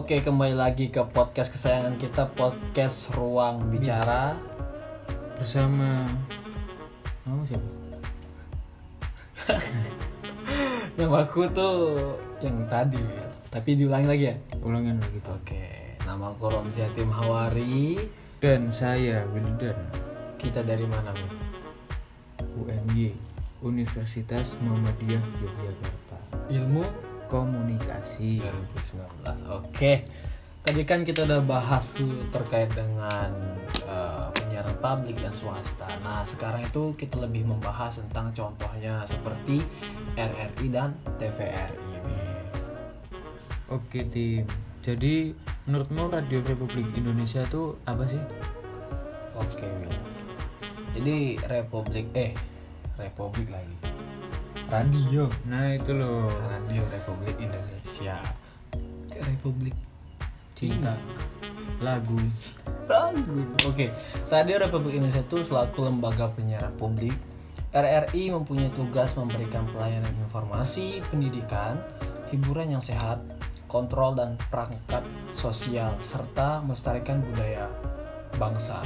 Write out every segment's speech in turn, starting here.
Oke, kembali lagi ke podcast kesayangan kita, podcast Ruang Bicara. bersama kamu siapa? Nama aku tuh yang tadi, tapi diulangi lagi ya. Ulangin lagi pak. Oke, nama aku Romzi Hatim Hawari. Dan saya Wildan Kita dari mana, Min? UMY Universitas Muhammadiyah Yogyakarta. Ilmu Komunikasi. 2019. Oke. Tadi kan kita udah bahas tuh terkait dengan eh, penyiaran publik dan swasta. Nah, sekarang itu kita lebih membahas tentang contohnya seperti RRI dan TVRI. Oke tim. Jadi menurutmu Radio Republik Indonesia itu apa sih? Oke, Wil. Jadi Republik eh Republik lagi. Radio. Nah itu loh Radio Republik Indonesia. Republik cinta lagu. Lagu. Oke, Radio Republik Indonesia itu selaku lembaga penyiaran publik RRI mempunyai tugas memberikan pelayanan informasi, pendidikan, hiburan yang sehat, kontrol dan perangkat sosial serta melestarikan budaya bangsa.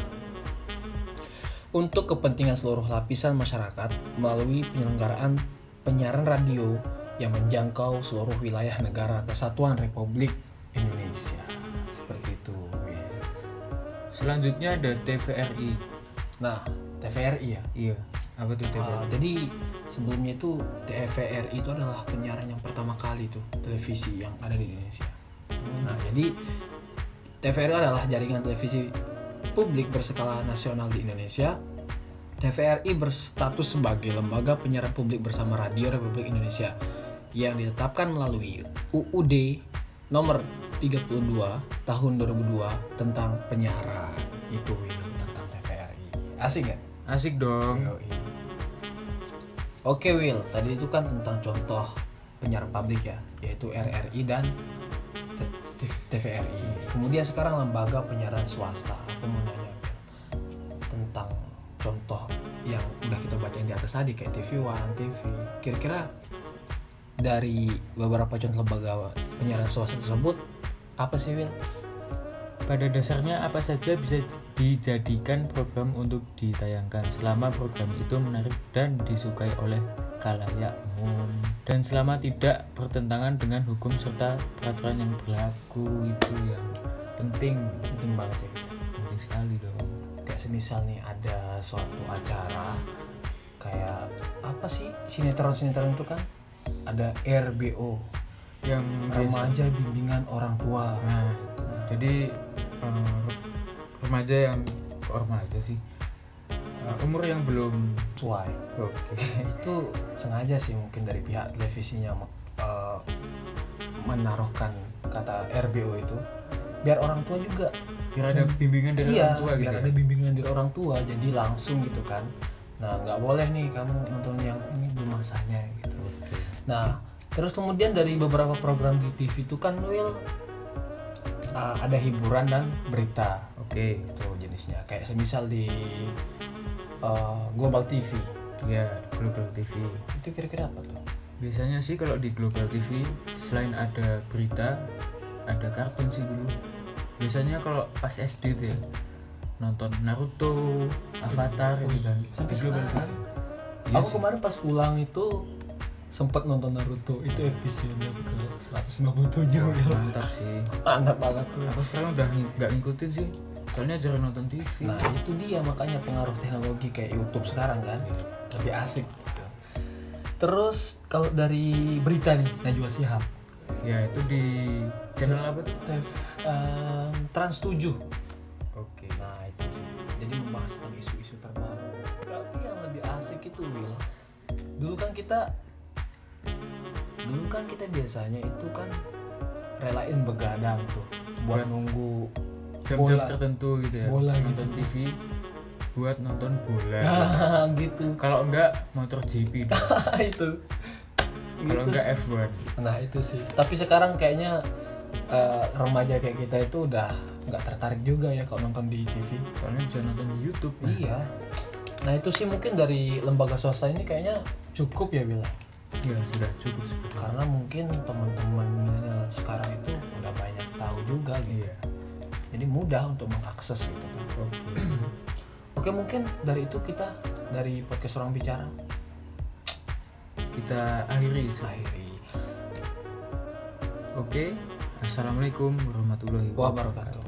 Untuk kepentingan seluruh lapisan masyarakat melalui penyelenggaraan penyiaran radio yang menjangkau seluruh wilayah negara kesatuan Republik Indonesia. Seperti itu. Wil. Selanjutnya ada TVRI. Nah, TVRI ya. Iya. Apa tuh Ah, TVRI? jadi sebelumnya itu TVRI itu adalah penyiaran yang pertama kali tuh televisi yang ada di Indonesia. Nah, jadi TVRI adalah jaringan televisi publik berskala nasional di Indonesia. TVRI berstatus sebagai lembaga penyiaran publik bersama Radio Republik Indonesia yang ditetapkan melalui UUD nomor 32 tahun 2002 tentang penyiaran. Itu Will, tentang TVRI. Asik nggak? Asik dong. Yoi. Oke Will, tadi itu kan tentang contoh penyiaran publik ya, yaitu RRI dan TVRI. Kemudian sekarang lembaga penyiaran swasta. Aku mau nanya tentang contoh tadi kayak TV One, TV. Kira-kira dari beberapa contoh lembaga penyiaran swasta tersebut apa sih Will? Pada dasarnya apa saja bisa dijadikan program untuk ditayangkan selama program itu menarik dan disukai oleh kalayak umum dan selama tidak bertentangan dengan hukum serta peraturan yang berlaku itu yang penting Penting banget ya. penting sekali dong kayak semisal nih ada suatu acara kayak apa sih sinetron sinetron itu kan ada RBO yang biasa- remaja bimbingan orang tua. Nah jadi eh, remaja yang remaja sih? Eh, umur yang belum sesuai oke. Itu sengaja sih mungkin dari pihak televisinya eh, menaruhkan kata RBO itu. Biar orang tua juga. Biar ada bimbingan dari iya orang tua gitu biar ya? ada bimbingan dari orang tua jadi langsung gitu kan nah nggak boleh nih kamu nonton yang ini belum masanya gitu. Nah terus kemudian dari beberapa program di TV itu kan Will uh, ada hiburan dan berita oke. itu jenisnya. Kayak semisal di uh, Global TV ya Global TV itu kira-kira apa tuh? Biasanya sih kalau di Global TV selain ada berita ada kartun sih dulu. Biasanya kalau pas SD tuh ya nonton Naruto Avatar gitu kan. Sampai sekarang. Iya aku sih. kemarin pas pulang itu sempat nonton Naruto. Itu episode ke 157 ya mantap sih. Mantap banget tuh. Aku sekarang udah ng- nggak ngikutin sih. Soalnya jarang nonton TV Nah itu dia makanya pengaruh teknologi kayak YouTube sekarang kan. Lebih asik gitu. Terus kalau dari berita nih Najwa Shihab. Ya itu di channel apa tuh? Em, Trans 7 membahas tentang isu-isu terbaru. Tapi yang lebih asik itu Will Dulu kan kita Dulu kan kita biasanya itu kan Relain begadang tuh Buat Buat nunggu jam-jam tertentu gitu ya Bola gitu. nonton TV buat nonton bola. Nah gitu. Kalau enggak motor GP. Itu. Kalau Gitu enggak F1 Nah itu sih. Tapi sekarang kayaknya eh, remaja kayak kita itu udah nggak tertarik juga ya kalau nonton di TV soalnya bisa nonton di YouTube nah. iya. Nah itu sih mungkin dari lembaga swasta ini kayaknya cukup ya Bila ya sudah cukup sih. Karena mungkin teman-teman sekarang itu udah banyak tahu juga gitu. Iya. jadi mudah untuk mengakses gitu. Kan oke. Oke mungkin dari itu kita dari podcast orang bicara. Kita akhiri akhiri. Oke. Assalamualaikum warahmatullahi wabarakatuh.